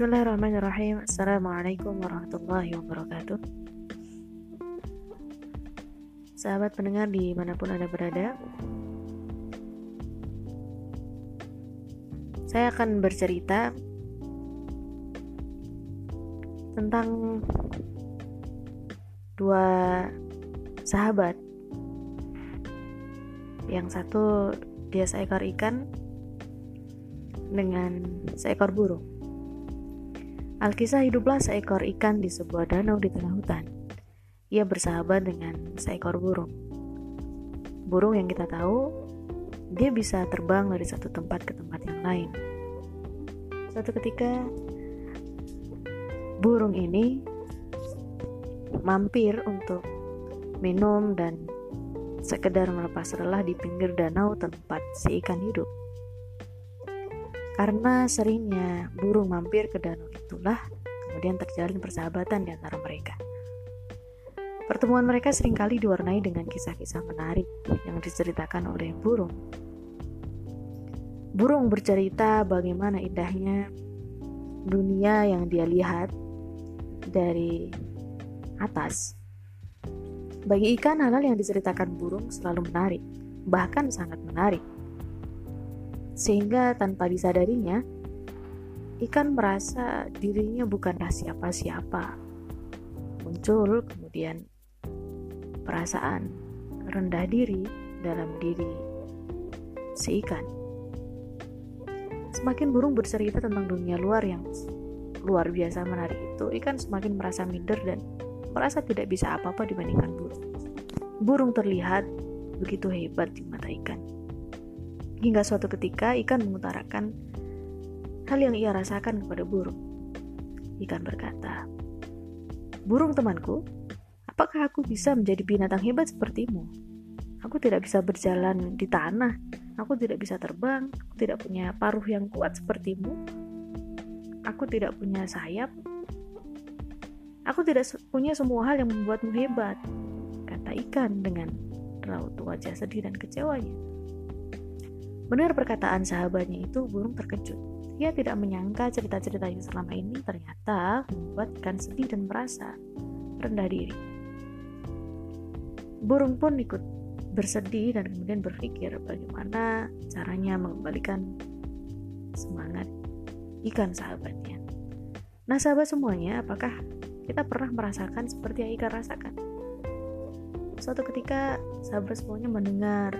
Bismillahirrahmanirrahim. Assalamualaikum warahmatullahi wabarakatuh. Sahabat pendengar di mana pun Anda berada Saya akan bercerita Tentang Dua Sahabat. Yang satu Dia seekor ikan Dengan seekor burung Alkisah hiduplah seekor ikan di sebuah danau di tengah hutan. Ia bersahabat dengan seekor burung. Burung yang kita tahu, dia bisa terbang dari satu tempat ke tempat yang lain. Suatu ketika, burung ini mampir untuk minum dan sekedar melepas lelah di pinggir danau tempat si ikan hidup. Karena seringnya burung mampir ke danau itulah, kemudian terjalin persahabatan di antara mereka. Pertemuan mereka sering kali diwarnai dengan kisah-kisah menarik yang diceritakan oleh burung. Burung bercerita bagaimana indahnya dunia yang dia lihat dari atas. Bagi ikan, hal-hal yang diceritakan burung selalu menarik, bahkan sangat menarik sehingga tanpa disadarinya, ikan merasa dirinya bukanlah siapa-siapa. Muncul kemudian perasaan rendah diri dalam diri si ikan. Semakin burung bercerita tentang dunia luar yang luar biasa menarik itu, ikan semakin merasa minder dan merasa tidak bisa apa-apa dibandingkan burung. Burung terlihat begitu hebat di mata ikan. Hingga suatu ketika ikan mengutarakan hal yang ia rasakan kepada burung. Ikan berkata, Burung temanku, apakah aku bisa menjadi binatang hebat sepertimu? Aku tidak bisa berjalan di tanah, aku tidak bisa terbang, aku tidak punya paruh yang kuat sepertimu, aku tidak punya sayap, aku tidak punya semua hal yang membuatmu hebat, kata ikan dengan raut wajah sedih dan kecewanya. Benar perkataan sahabatnya itu, burung terkejut. Ia tidak menyangka cerita-cerita yang selama ini ternyata membuat ikan sedih dan merasa rendah diri. Burung pun ikut bersedih dan kemudian berpikir bagaimana caranya mengembalikan semangat ikan sahabatnya. Nah, sahabat semuanya, apakah kita pernah merasakan seperti yang ikan rasakan? Suatu ketika, sahabat semuanya mendengar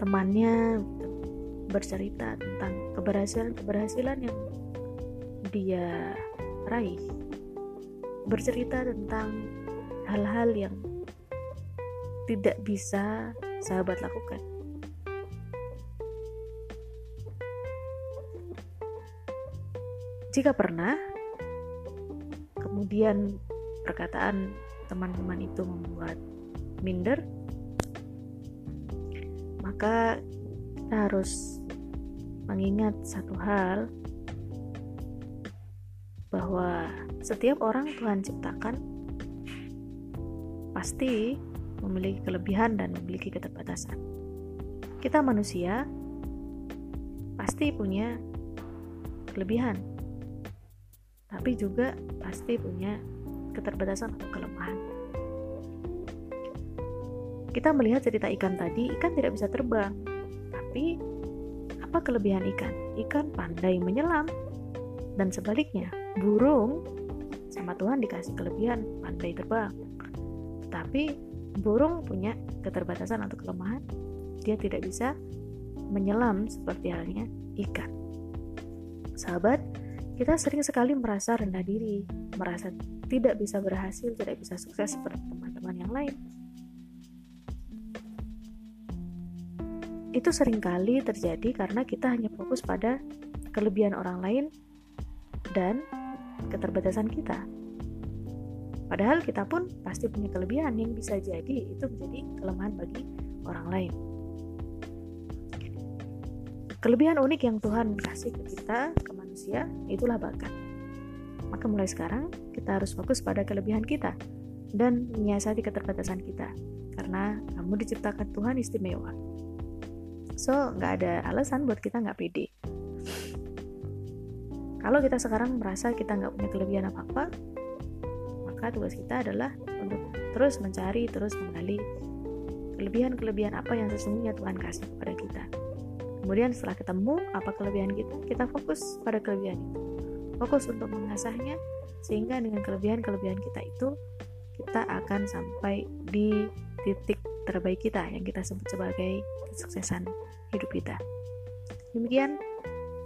temannya bercerita tentang keberhasilan-keberhasilan yang dia raih. Bercerita tentang hal-hal yang tidak bisa sahabat lakukan. Jika pernah kemudian perkataan teman-teman itu membuat minder maka kita harus mengingat satu hal bahwa setiap orang Tuhan ciptakan pasti memiliki kelebihan dan memiliki keterbatasan. Kita manusia pasti punya kelebihan, tapi juga pasti punya keterbatasan atau kelemahan. Kita melihat cerita ikan tadi, ikan tidak bisa terbang. Tapi, apa kelebihan ikan? Ikan pandai menyelam. Dan sebaliknya, burung sama Tuhan dikasih kelebihan pandai terbang. Tapi, burung punya keterbatasan atau kelemahan. Dia tidak bisa menyelam seperti halnya ikan. Sahabat, kita sering sekali merasa rendah diri, merasa tidak bisa berhasil, tidak bisa sukses seperti teman-teman yang lain. Itu sering kali terjadi karena kita hanya fokus pada kelebihan orang lain dan keterbatasan kita. Padahal kita pun pasti punya kelebihan yang bisa jadi itu menjadi kelemahan bagi orang lain. Kelebihan unik yang Tuhan kasih ke kita, ke manusia, itulah bakat. Maka mulai sekarang kita harus fokus pada kelebihan kita dan menyiasati keterbatasan kita. Karena kamu diciptakan Tuhan istimewa so nggak ada alasan buat kita nggak pede. Kalau kita sekarang merasa kita nggak punya kelebihan apa-apa maka tugas kita adalah untuk terus mencari terus menggali kelebihan-kelebihan apa yang sesungguhnya Tuhan kasih kepada kita. Kemudian setelah ketemu apa kelebihan kita? Kita fokus pada kelebihan itu. Fokus untuk mengasahnya sehingga dengan kelebihan-kelebihan kita itu kita akan sampai di titik terbaik kita yang kita sebut sebagai kesuksesan hidup kita. Demikian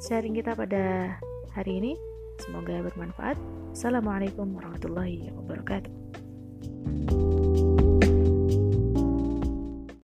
sharing kita pada hari ini. Semoga bermanfaat. Assalamualaikum warahmatullahi wabarakatuh.